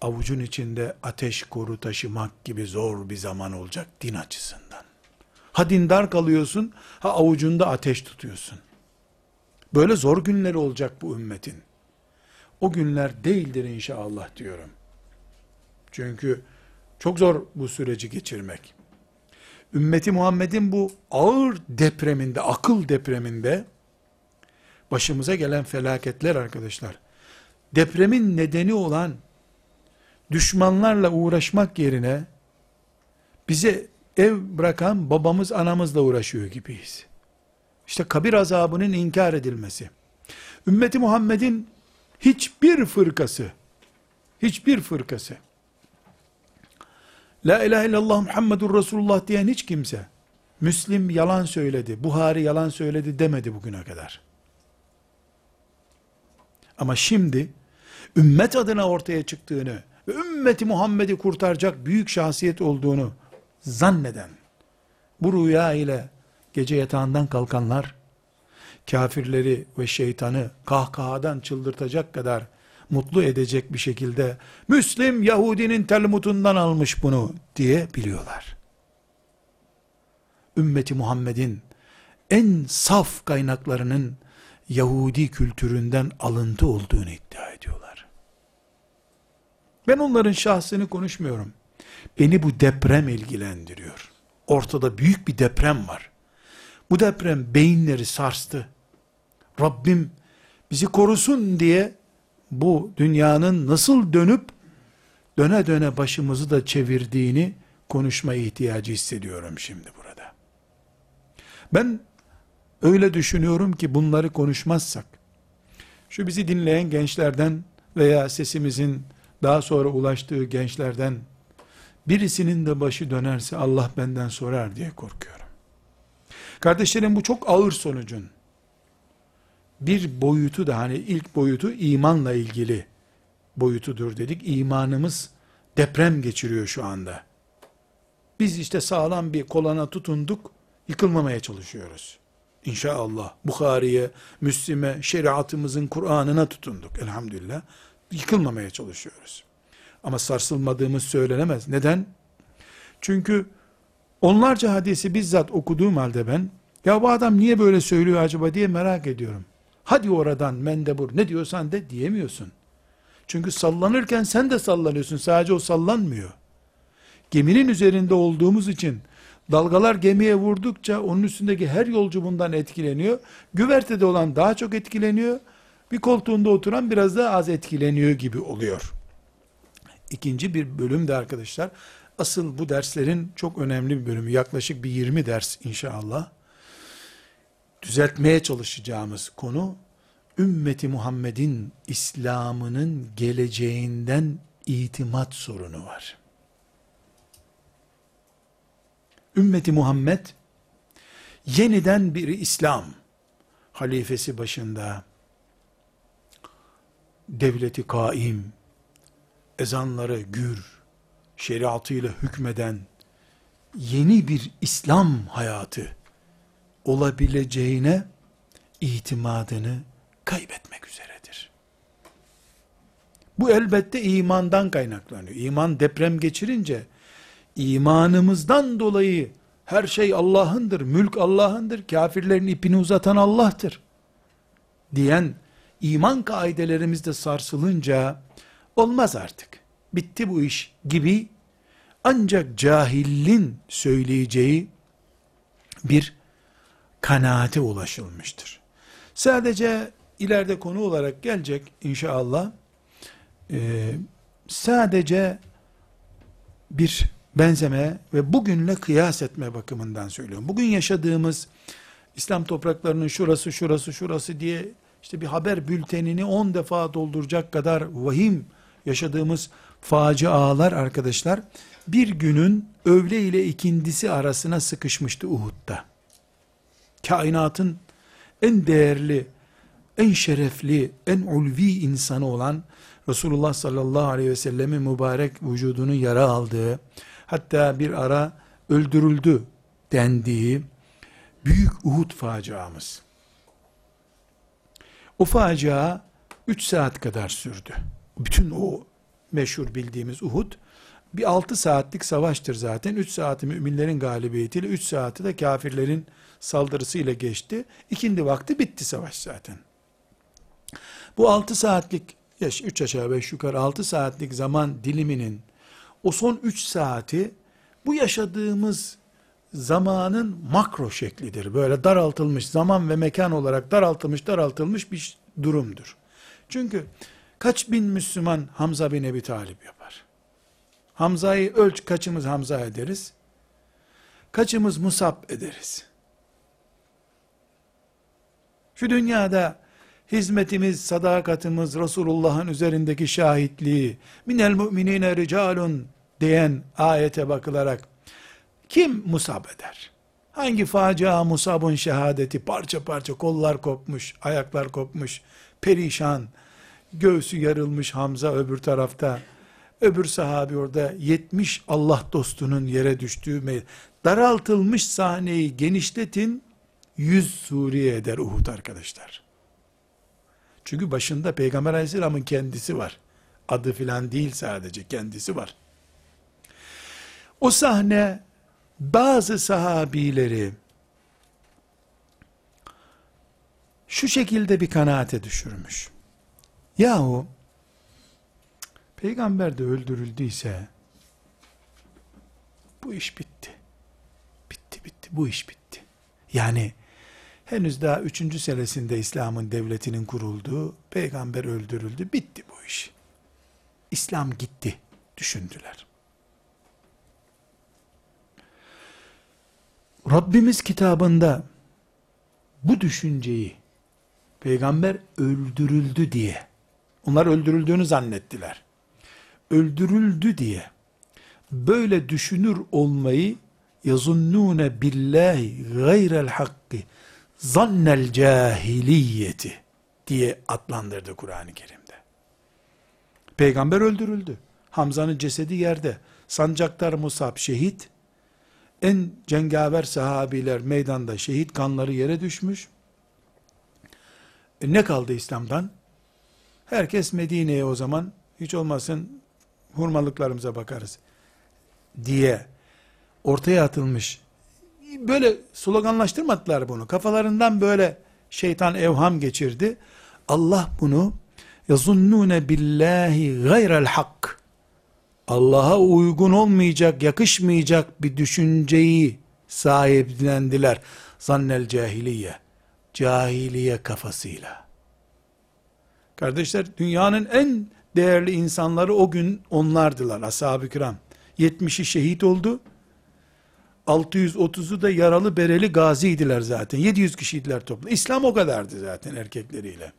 avucun içinde ateş koru taşımak gibi zor bir zaman olacak din açısından. Ha dindar kalıyorsun, ha avucunda ateş tutuyorsun. Böyle zor günleri olacak bu ümmetin. O günler değildir inşallah diyorum. Çünkü çok zor bu süreci geçirmek. Ümmeti Muhammed'in bu ağır depreminde, akıl depreminde başımıza gelen felaketler arkadaşlar. Depremin nedeni olan düşmanlarla uğraşmak yerine bize ev bırakan babamız anamızla uğraşıyor gibiyiz. İşte kabir azabının inkar edilmesi. Ümmeti Muhammed'in hiçbir fırkası, hiçbir fırkası, La ilahe illallah Muhammedur Resulullah diyen hiç kimse, Müslim yalan söyledi, Buhari yalan söyledi demedi bugüne kadar. Ama şimdi, ümmet adına ortaya çıktığını ve ümmeti Muhammed'i kurtaracak büyük şahsiyet olduğunu zanneden, bu rüya ile gece yatağından kalkanlar, kafirleri ve şeytanı kahkahadan çıldırtacak kadar mutlu edecek bir şekilde Müslim Yahudinin Talmud'undan almış bunu diye biliyorlar. Ümmeti Muhammed'in en saf kaynaklarının Yahudi kültüründen alıntı olduğunu iddia ediyorlar. Ben onların şahsını konuşmuyorum. Beni bu deprem ilgilendiriyor. Ortada büyük bir deprem var. Bu deprem beyinleri sarstı. Rabbim bizi korusun diye bu dünyanın nasıl dönüp döne döne başımızı da çevirdiğini konuşma ihtiyacı hissediyorum şimdi burada. Ben öyle düşünüyorum ki bunları konuşmazsak şu bizi dinleyen gençlerden veya sesimizin daha sonra ulaştığı gençlerden birisinin de başı dönerse Allah benden sorar diye korkuyorum. Kardeşlerim bu çok ağır sonucun bir boyutu da hani ilk boyutu imanla ilgili boyutudur dedik. İmanımız deprem geçiriyor şu anda. Biz işte sağlam bir kolana tutunduk, yıkılmamaya çalışıyoruz. İnşallah Bukhari'ye, Müslim'e, şeriatımızın Kur'an'ına tutunduk elhamdülillah. Yıkılmamaya çalışıyoruz. Ama sarsılmadığımız söylenemez. Neden? Çünkü onlarca hadisi bizzat okuduğum halde ben, ya bu adam niye böyle söylüyor acaba diye merak ediyorum. Hadi oradan mendebur ne diyorsan de diyemiyorsun. Çünkü sallanırken sen de sallanıyorsun. Sadece o sallanmıyor. Geminin üzerinde olduğumuz için dalgalar gemiye vurdukça onun üstündeki her yolcu bundan etkileniyor. Güvertede olan daha çok etkileniyor. Bir koltuğunda oturan biraz daha az etkileniyor gibi oluyor. İkinci bir bölüm de arkadaşlar asıl bu derslerin çok önemli bir bölümü. Yaklaşık bir 20 ders inşallah düzeltmeye çalışacağımız konu ümmeti Muhammed'in İslam'ının geleceğinden itimat sorunu var. Ümmeti Muhammed yeniden bir İslam halifesi başında devleti kaim, ezanları gür, şeriatıyla hükmeden yeni bir İslam hayatı olabileceğine itimadını kaybetmek üzeredir. Bu elbette imandan kaynaklanıyor. İman deprem geçirince imanımızdan dolayı her şey Allah'ındır, mülk Allah'ındır, kafirlerin ipini uzatan Allah'tır diyen iman kaidelerimiz de sarsılınca olmaz artık. Bitti bu iş gibi ancak cahillin söyleyeceği bir kanaate ulaşılmıştır. Sadece ileride konu olarak gelecek inşallah. Ee, sadece bir benzeme ve bugünle kıyas etme bakımından söylüyorum. Bugün yaşadığımız İslam topraklarının şurası şurası şurası diye işte bir haber bültenini 10 defa dolduracak kadar vahim yaşadığımız facialar arkadaşlar bir günün öğle ile ikindisi arasına sıkışmıştı Uhud'da kainatın en değerli, en şerefli, en ulvi insanı olan Resulullah sallallahu aleyhi ve sellemin mübarek vücudunun yara aldığı, hatta bir ara öldürüldü dendiği büyük Uhud faciamız. O facia 3 saat kadar sürdü. Bütün o meşhur bildiğimiz Uhud bir 6 saatlik savaştır zaten. 3 saati müminlerin galibiyetiyle 3 saati de kafirlerin saldırısıyla geçti. İkindi vakti bitti savaş zaten. Bu 6 saatlik 3 aşağı 5 yukarı 6 saatlik zaman diliminin o son 3 saati bu yaşadığımız zamanın makro şeklidir. Böyle daraltılmış zaman ve mekan olarak daraltılmış daraltılmış bir durumdur. Çünkü kaç bin Müslüman Hamza bin Ebi Talip yapar? Hamza'yı ölç kaçımız Hamza ederiz? Kaçımız Musab ederiz? Şu dünyada hizmetimiz, sadakatimiz, Resulullah'ın üzerindeki şahitliği, minel mu'minine ricalun diyen ayete bakılarak kim musab eder? Hangi facia musabun şehadeti parça parça kollar kopmuş, ayaklar kopmuş, perişan, göğsü yarılmış Hamza öbür tarafta, öbür sahabi orada 70 Allah dostunun yere düştüğü daraltılmış sahneyi genişletin 100 Suriye eder Uhud arkadaşlar. Çünkü başında Peygamber aleyhisselamın kendisi var. Adı filan değil sadece kendisi var. O sahne bazı sahabileri şu şekilde bir kanaate düşürmüş. Yahu peygamber de öldürüldüyse bu iş bitti. Bitti bitti bu iş bitti. Yani henüz daha üçüncü senesinde İslam'ın devletinin kurulduğu, peygamber öldürüldü, bitti bu iş. İslam gitti düşündüler. Rabbimiz kitabında bu düşünceyi peygamber öldürüldü diye onlar öldürüldüğünü zannettiler. Öldürüldü diye böyle düşünür olmayı yazunnune billahi gayrel hakkı zannel cahiliyeti diye adlandırdı Kur'an-ı Kerim'de. Peygamber öldürüldü. Hamza'nın cesedi yerde. Sancaktar Musab şehit. En cengaver sahabiler meydanda şehit kanları yere düşmüş. E ne kaldı İslam'dan? Herkes Medine'ye o zaman hiç olmasın hurmalıklarımıza bakarız diye ortaya atılmış. Böyle sloganlaştırmadılar bunu. Kafalarından böyle şeytan evham geçirdi. Allah bunu yazunnune billahi gayrel hak Allah'a uygun olmayacak, yakışmayacak bir düşünceyi sahiplendiler. Zannel cahiliye. Cahiliye kafasıyla. Kardeşler dünyanın en değerli insanları o gün onlardılar ashab-ı kiram. 70'i şehit oldu. 630'u da yaralı bereli gaziydiler zaten. 700 kişiydiler toplu. İslam o kadardı zaten erkekleriyle.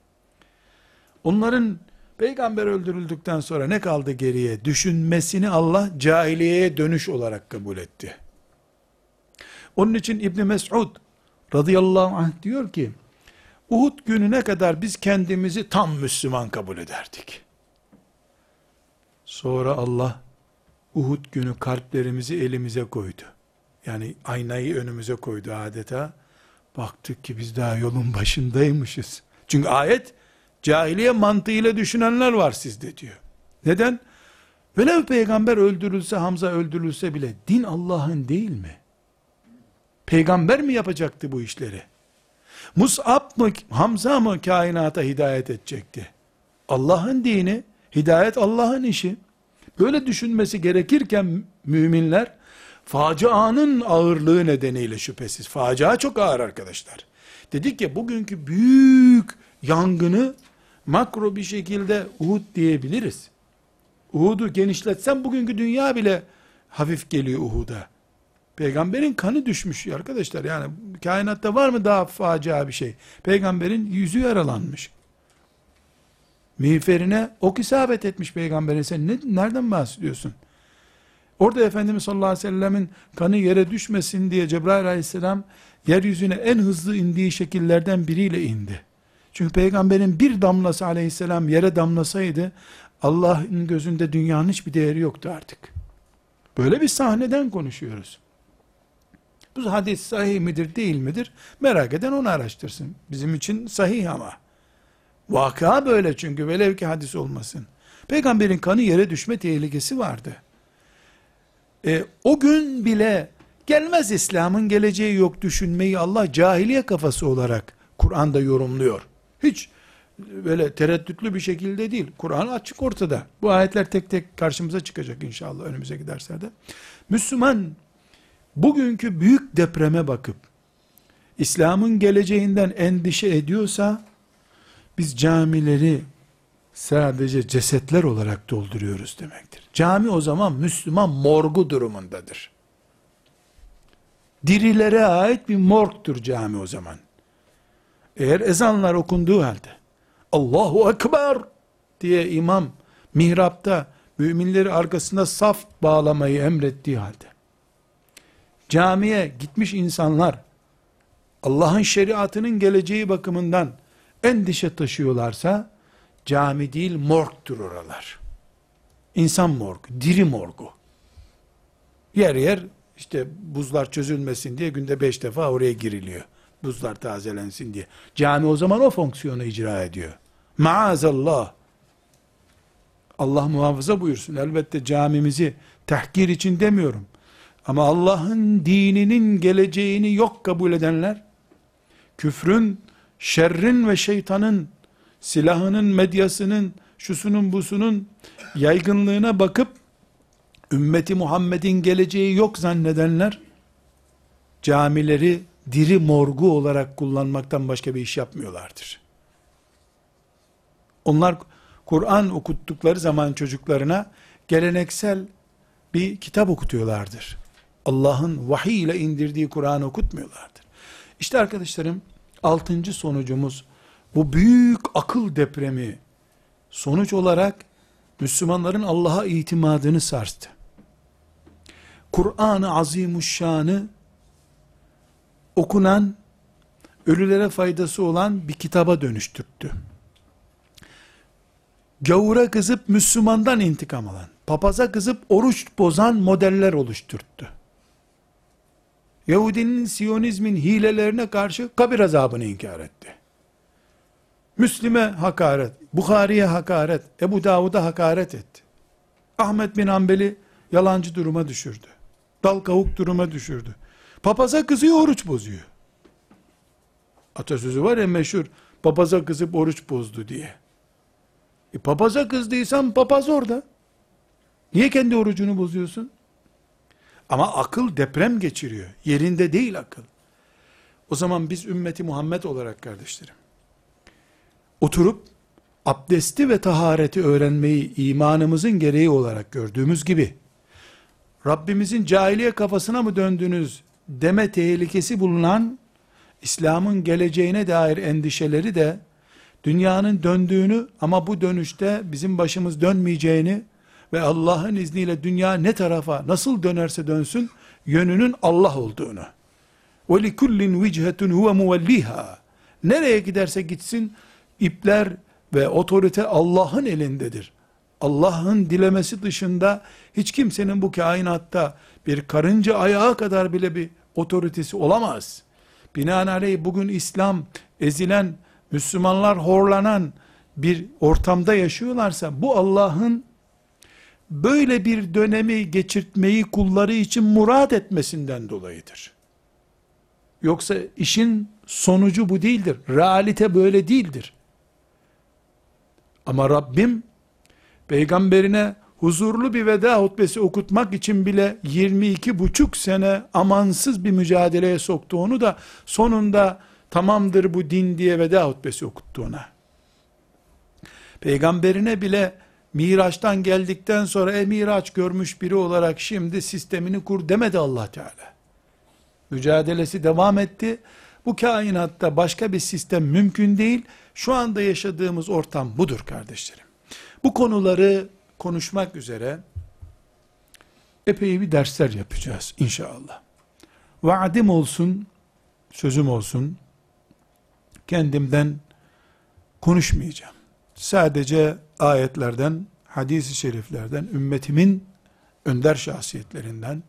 Onların peygamber öldürüldükten sonra ne kaldı geriye? Düşünmesini Allah cahiliyeye dönüş olarak kabul etti. Onun için İbn Mes'ud radıyallahu anh diyor ki, Uhud gününe kadar biz kendimizi tam Müslüman kabul ederdik. Sonra Allah Uhud günü kalplerimizi elimize koydu. Yani aynayı önümüze koydu adeta. Baktık ki biz daha yolun başındaymışız. Çünkü ayet cahiliye mantığıyla düşünenler var sizde diyor. Neden? Velev peygamber öldürülse, Hamza öldürülse bile din Allah'ın değil mi? Peygamber mi yapacaktı bu işleri? Mus'ab mı, Hamza mı kainata hidayet edecekti? Allah'ın dini, hidayet Allah'ın işi. Böyle düşünmesi gerekirken müminler, facianın ağırlığı nedeniyle şüphesiz. Facia çok ağır arkadaşlar. Dedik ya bugünkü büyük yangını makro bir şekilde Uhud diyebiliriz. Uhud'u genişletsem bugünkü dünya bile hafif geliyor Uhud'a. Peygamberin kanı düşmüş arkadaşlar. Yani kainatta var mı daha facia bir şey? Peygamberin yüzü yaralanmış. Miğferine ok isabet etmiş peygamberin. Sen ne, nereden bahsediyorsun? Orada Efendimiz sallallahu aleyhi ve sellemin kanı yere düşmesin diye Cebrail aleyhisselam yeryüzüne en hızlı indiği şekillerden biriyle indi. Çünkü peygamberin bir damlası aleyhisselam yere damlasaydı Allah'ın gözünde dünyanın hiçbir değeri yoktu artık. Böyle bir sahneden konuşuyoruz. Bu hadis sahih midir değil midir? Merak eden onu araştırsın. Bizim için sahih ama. Vaka böyle çünkü velev ki hadis olmasın. Peygamberin kanı yere düşme tehlikesi vardı. E, o gün bile gelmez İslam'ın geleceği yok düşünmeyi Allah cahiliye kafası olarak Kur'an'da yorumluyor. Hiç böyle tereddütlü bir şekilde değil. Kur'an açık ortada. Bu ayetler tek tek karşımıza çıkacak inşallah önümüzdeki derslerde. Müslüman bugünkü büyük depreme bakıp İslam'ın geleceğinden endişe ediyorsa biz camileri sadece cesetler olarak dolduruyoruz demektir. Cami o zaman Müslüman morgu durumundadır. Dirilere ait bir morgtur cami o zaman. Eğer ezanlar okunduğu halde Allahu Ekber diye imam mihrapta müminleri arkasında saf bağlamayı emrettiği halde camiye gitmiş insanlar Allah'ın şeriatının geleceği bakımından endişe taşıyorlarsa cami değil morgtur oralar. İnsan morgu, diri morgu. Yer yer işte buzlar çözülmesin diye günde beş defa oraya giriliyor. Buzlar tazelensin diye. Cami o zaman o fonksiyonu icra ediyor. Maazallah. Allah muhafaza buyursun. Elbette camimizi tahkir için demiyorum. Ama Allah'ın dininin geleceğini yok kabul edenler, küfrün, şerrin ve şeytanın, silahının, medyasının, şusunun busunun yaygınlığına bakıp, ümmeti Muhammed'in geleceği yok zannedenler, camileri diri morgu olarak kullanmaktan başka bir iş yapmıyorlardır. Onlar Kur'an okuttukları zaman çocuklarına geleneksel bir kitap okutuyorlardır. Allah'ın vahiy ile indirdiği Kur'an okutmuyorlardır. İşte arkadaşlarım altıncı sonucumuz bu büyük akıl depremi sonuç olarak Müslümanların Allah'a itimadını sarstı. Kur'an-ı Azimuşşan'ı okunan, ölülere faydası olan bir kitaba dönüştürttü. Gavura kızıp Müslümandan intikam alan, papaza kızıp oruç bozan modeller oluşturttu. Yahudinin Siyonizmin hilelerine karşı kabir azabını inkar etti. Müslim'e hakaret, Bukhari'ye hakaret, Ebu Davud'a hakaret etti. Ahmet bin Ambel'i yalancı duruma düşürdü. Dal kavuk duruma düşürdü. Papaza kızıyor, oruç bozuyor. Atasözü var ya meşhur, papaza kızıp oruç bozdu diye. E papaza kızdıysan papaz orada. Niye kendi orucunu bozuyorsun? Ama akıl deprem geçiriyor. Yerinde değil akıl. O zaman biz ümmeti Muhammed olarak kardeşlerim, oturup abdesti ve tahareti öğrenmeyi imanımızın gereği olarak gördüğümüz gibi, Rabbimizin cahiliye kafasına mı döndünüz deme tehlikesi bulunan, İslam'ın geleceğine dair endişeleri de, dünyanın döndüğünü ama bu dönüşte bizim başımız dönmeyeceğini ve Allah'ın izniyle dünya ne tarafa nasıl dönerse dönsün yönünün Allah olduğunu. وَلِكُلِّنْ وِجْهَةٌ هُوَ مُوَلِّهَا Nereye giderse gitsin ipler ve otorite Allah'ın elindedir. Allah'ın dilemesi dışında hiç kimsenin bu kainatta bir karınca ayağı kadar bile bir otoritesi olamaz. Binaenaleyh bugün İslam ezilen, Müslümanlar horlanan bir ortamda yaşıyorlarsa bu Allah'ın böyle bir dönemi geçirtmeyi kulları için murat etmesinden dolayıdır. Yoksa işin sonucu bu değildir. Realite böyle değildir. Ama Rabbim peygamberine huzurlu bir veda hutbesi okutmak için bile 22 buçuk sene amansız bir mücadeleye soktu onu da sonunda tamamdır bu din diye veda hutbesi okuttu ona. Peygamberine bile Miraç'tan geldikten sonra e Miraç görmüş biri olarak şimdi sistemini kur demedi Allah Teala. Mücadelesi devam etti. Bu kainatta başka bir sistem mümkün değil. Şu anda yaşadığımız ortam budur kardeşlerim. Bu konuları konuşmak üzere epey bir dersler yapacağız inşallah. Vaadim olsun, sözüm olsun, kendimden konuşmayacağım. Sadece ayetlerden, hadis-i şeriflerden, ümmetimin önder şahsiyetlerinden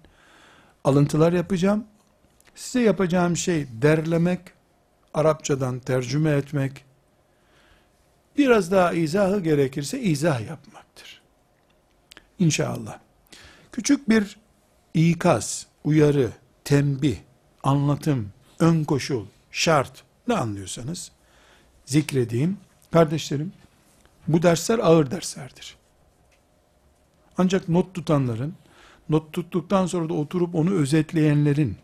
alıntılar yapacağım. Size yapacağım şey derlemek, Arapçadan tercüme etmek, Biraz daha izahı gerekirse izah yapmaktır. İnşallah. Küçük bir ikaz, uyarı, tembih, anlatım, ön koşul, şart ne anlıyorsanız zikredeyim. Kardeşlerim bu dersler ağır derslerdir. Ancak not tutanların, not tuttuktan sonra da oturup onu özetleyenlerin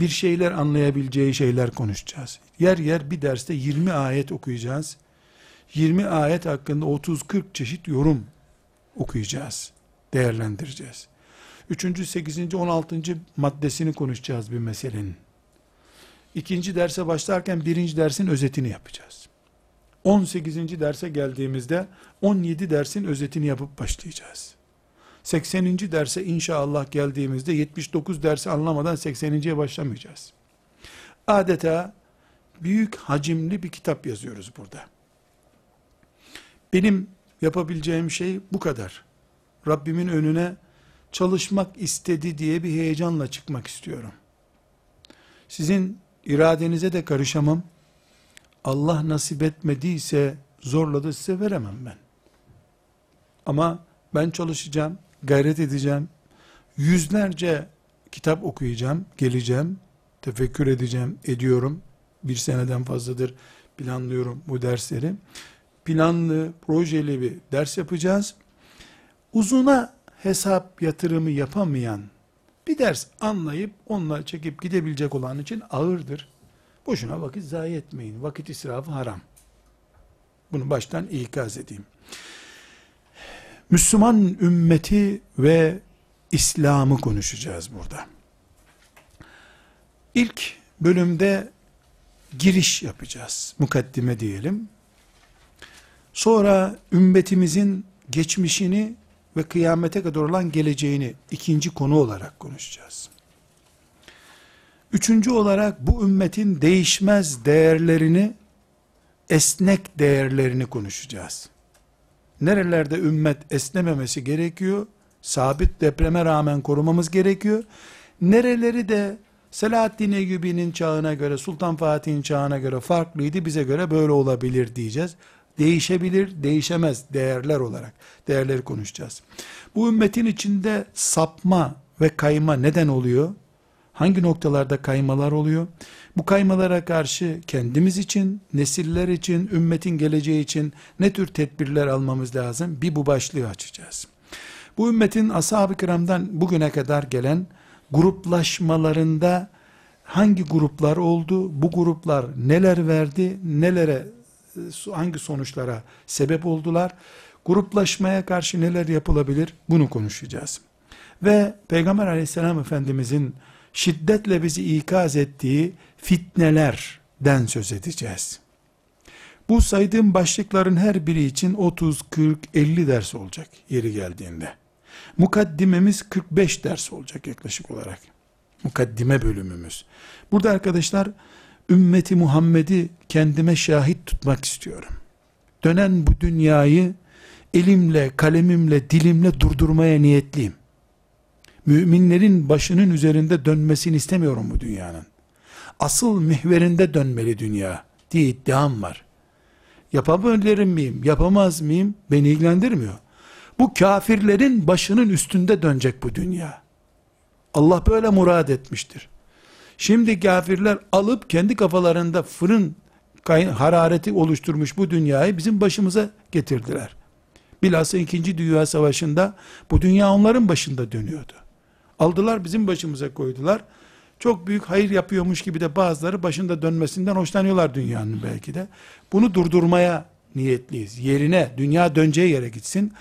bir şeyler anlayabileceği şeyler konuşacağız. Yer yer bir derste 20 ayet okuyacağız. 20 ayet hakkında 30-40 çeşit yorum okuyacağız, değerlendireceğiz. 3. 8. 16. maddesini konuşacağız bir meselenin. İkinci derse başlarken birinci dersin özetini yapacağız. 18. derse geldiğimizde 17 dersin özetini yapıp başlayacağız. 80. derse inşallah geldiğimizde 79 dersi anlamadan 80.ye başlamayacağız. Adeta büyük hacimli bir kitap yazıyoruz burada. Benim yapabileceğim şey bu kadar. Rabbimin önüne çalışmak istedi diye bir heyecanla çıkmak istiyorum. Sizin iradenize de karışamam. Allah nasip etmediyse zorladı size veremem ben. Ama ben çalışacağım, gayret edeceğim. Yüzlerce kitap okuyacağım, geleceğim, tefekkür edeceğim, ediyorum. Bir seneden fazladır planlıyorum bu dersleri. Planlı, projeli bir ders yapacağız. Uzuna hesap yatırımı yapamayan, bir ders anlayıp onunla çekip gidebilecek olan için ağırdır. Boşuna vakit zayi etmeyin. Vakit israfı haram. Bunu baştan ikaz edeyim. Müslüman ümmeti ve İslam'ı konuşacağız burada. İlk bölümde giriş yapacağız. Mukaddime diyelim. Sonra ümmetimizin geçmişini ve kıyamete kadar olan geleceğini ikinci konu olarak konuşacağız. Üçüncü olarak bu ümmetin değişmez değerlerini, esnek değerlerini konuşacağız. Nerelerde ümmet esnememesi gerekiyor, sabit depreme rağmen korumamız gerekiyor. Nereleri de Selahaddin Eyyubi'nin çağına göre, Sultan Fatih'in çağına göre farklıydı, bize göre böyle olabilir diyeceğiz. Değişebilir, değişemez değerler olarak değerleri konuşacağız. Bu ümmetin içinde sapma ve kayma neden oluyor? Hangi noktalarda kaymalar oluyor? Bu kaymalara karşı kendimiz için, nesiller için, ümmetin geleceği için ne tür tedbirler almamız lazım? Bir bu başlığı açacağız. Bu ümmetin ashab-ı kiramdan bugüne kadar gelen gruplaşmalarında hangi gruplar oldu? Bu gruplar neler verdi? Nelere hangi sonuçlara sebep oldular? Gruplaşmaya karşı neler yapılabilir? Bunu konuşacağız. Ve Peygamber aleyhisselam efendimizin şiddetle bizi ikaz ettiği fitnelerden söz edeceğiz. Bu saydığım başlıkların her biri için 30, 40, 50 ders olacak yeri geldiğinde. Mukaddimemiz 45 ders olacak yaklaşık olarak. Mukaddime bölümümüz. Burada arkadaşlar ümmeti Muhammed'i kendime şahit tutmak istiyorum. Dönen bu dünyayı elimle, kalemimle, dilimle durdurmaya niyetliyim. Müminlerin başının üzerinde dönmesini istemiyorum bu dünyanın. Asıl mihverinde dönmeli dünya diye iddiam var. Yapabilirim miyim, yapamaz mıyım beni ilgilendirmiyor. Bu kafirlerin başının üstünde dönecek bu dünya. Allah böyle murad etmiştir. Şimdi kafirler alıp kendi kafalarında fırın harareti oluşturmuş bu dünyayı bizim başımıza getirdiler. Bilhassa 2. Dünya Savaşı'nda bu dünya onların başında dönüyordu. Aldılar bizim başımıza koydular. Çok büyük hayır yapıyormuş gibi de bazıları başında dönmesinden hoşlanıyorlar dünyanın belki de. Bunu durdurmaya niyetliyiz. Yerine, dünya döneceği yere gitsin.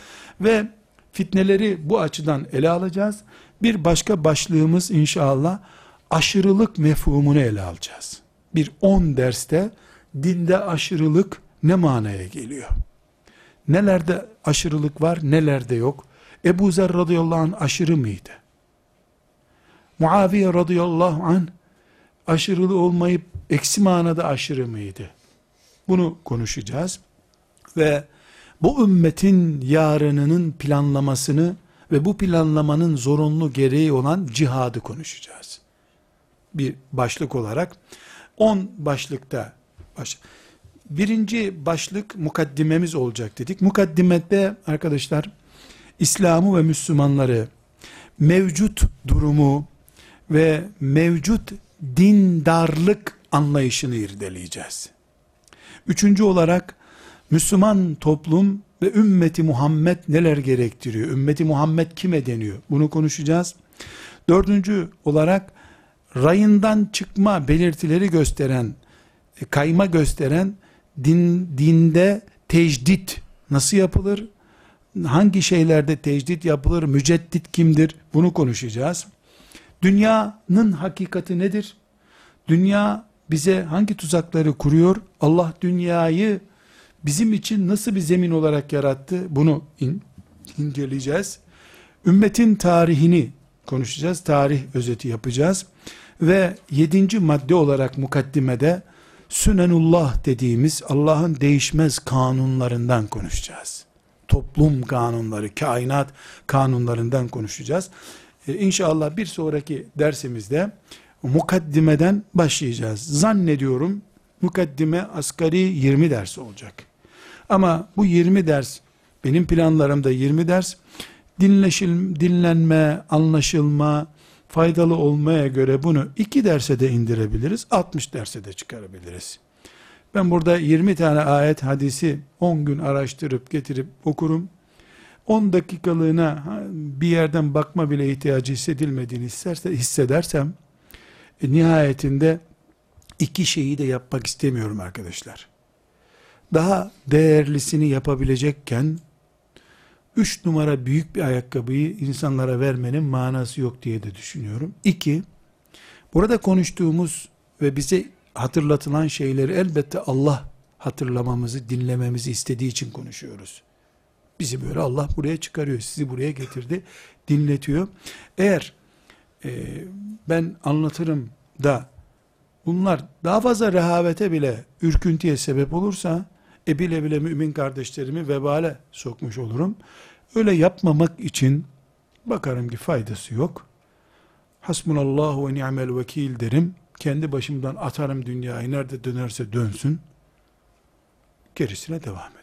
Ve fitneleri bu açıdan ele alacağız. Bir başka başlığımız inşallah aşırılık mefhumunu ele alacağız. Bir 10 derste dinde aşırılık ne manaya geliyor? Nelerde aşırılık var, nelerde yok? Ebu Zer radıyallahu anh aşırı mıydı? Muaviye radıyallahu anh aşırılı olmayıp eksi manada aşırı mıydı? Bunu konuşacağız. Ve bu ümmetin yarınının planlamasını ve bu planlamanın zorunlu gereği olan cihadı konuşacağız. Bir başlık olarak 10 başlıkta baş, birinci başlık mukaddimemiz olacak dedik. Mukaddimette arkadaşlar İslam'ı ve Müslümanları mevcut durumu ve mevcut dindarlık anlayışını irdeleyeceğiz. Üçüncü olarak Müslüman toplum ve ümmeti Muhammed neler gerektiriyor? Ümmeti Muhammed kime deniyor? Bunu konuşacağız. Dördüncü olarak rayından çıkma belirtileri gösteren, e, kayma gösteren din, dinde tecdit nasıl yapılır? Hangi şeylerde tecdit yapılır? Müceddit kimdir? Bunu konuşacağız. Dünyanın hakikati nedir? Dünya bize hangi tuzakları kuruyor? Allah dünyayı bizim için nasıl bir zemin olarak yarattı? Bunu in, inceleyeceğiz. Ümmetin tarihini konuşacağız. Tarih özeti yapacağız. Ve yedinci madde olarak mukaddimede Sünenullah dediğimiz Allah'ın değişmez kanunlarından konuşacağız. Toplum kanunları, kainat kanunlarından konuşacağız. Ee, inşallah bir sonraki dersimizde mukaddimeden başlayacağız. Zannediyorum mukaddime asgari 20 ders olacak. Ama bu 20 ders benim planlarımda 20 ders dinleşil, dinlenme, anlaşılma, faydalı olmaya göre bunu 2 derse de indirebiliriz, 60 derse de çıkarabiliriz. Ben burada 20 tane ayet hadisi 10 gün araştırıp getirip okurum. 10 dakikalığına bir yerden bakma bile ihtiyacı hissedilmediğini isterse, hissedersem e, nihayetinde iki şeyi de yapmak istemiyorum arkadaşlar. Daha değerlisini yapabilecekken üç numara büyük bir ayakkabıyı insanlara vermenin manası yok diye de düşünüyorum. İki, burada konuştuğumuz ve bize hatırlatılan şeyleri elbette Allah hatırlamamızı, dinlememizi istediği için konuşuyoruz. Bizi böyle Allah buraya çıkarıyor, sizi buraya getirdi, dinletiyor. Eğer e, ben anlatırım da bunlar daha fazla rehavete bile ürküntüye sebep olursa e bile bile mümin kardeşlerimi vebale sokmuş olurum. Öyle yapmamak için bakarım ki faydası yok. Hasbunallahu ve ni'mel vekil derim. Kendi başımdan atarım dünyayı nerede dönerse dönsün. Gerisine devam ederiz.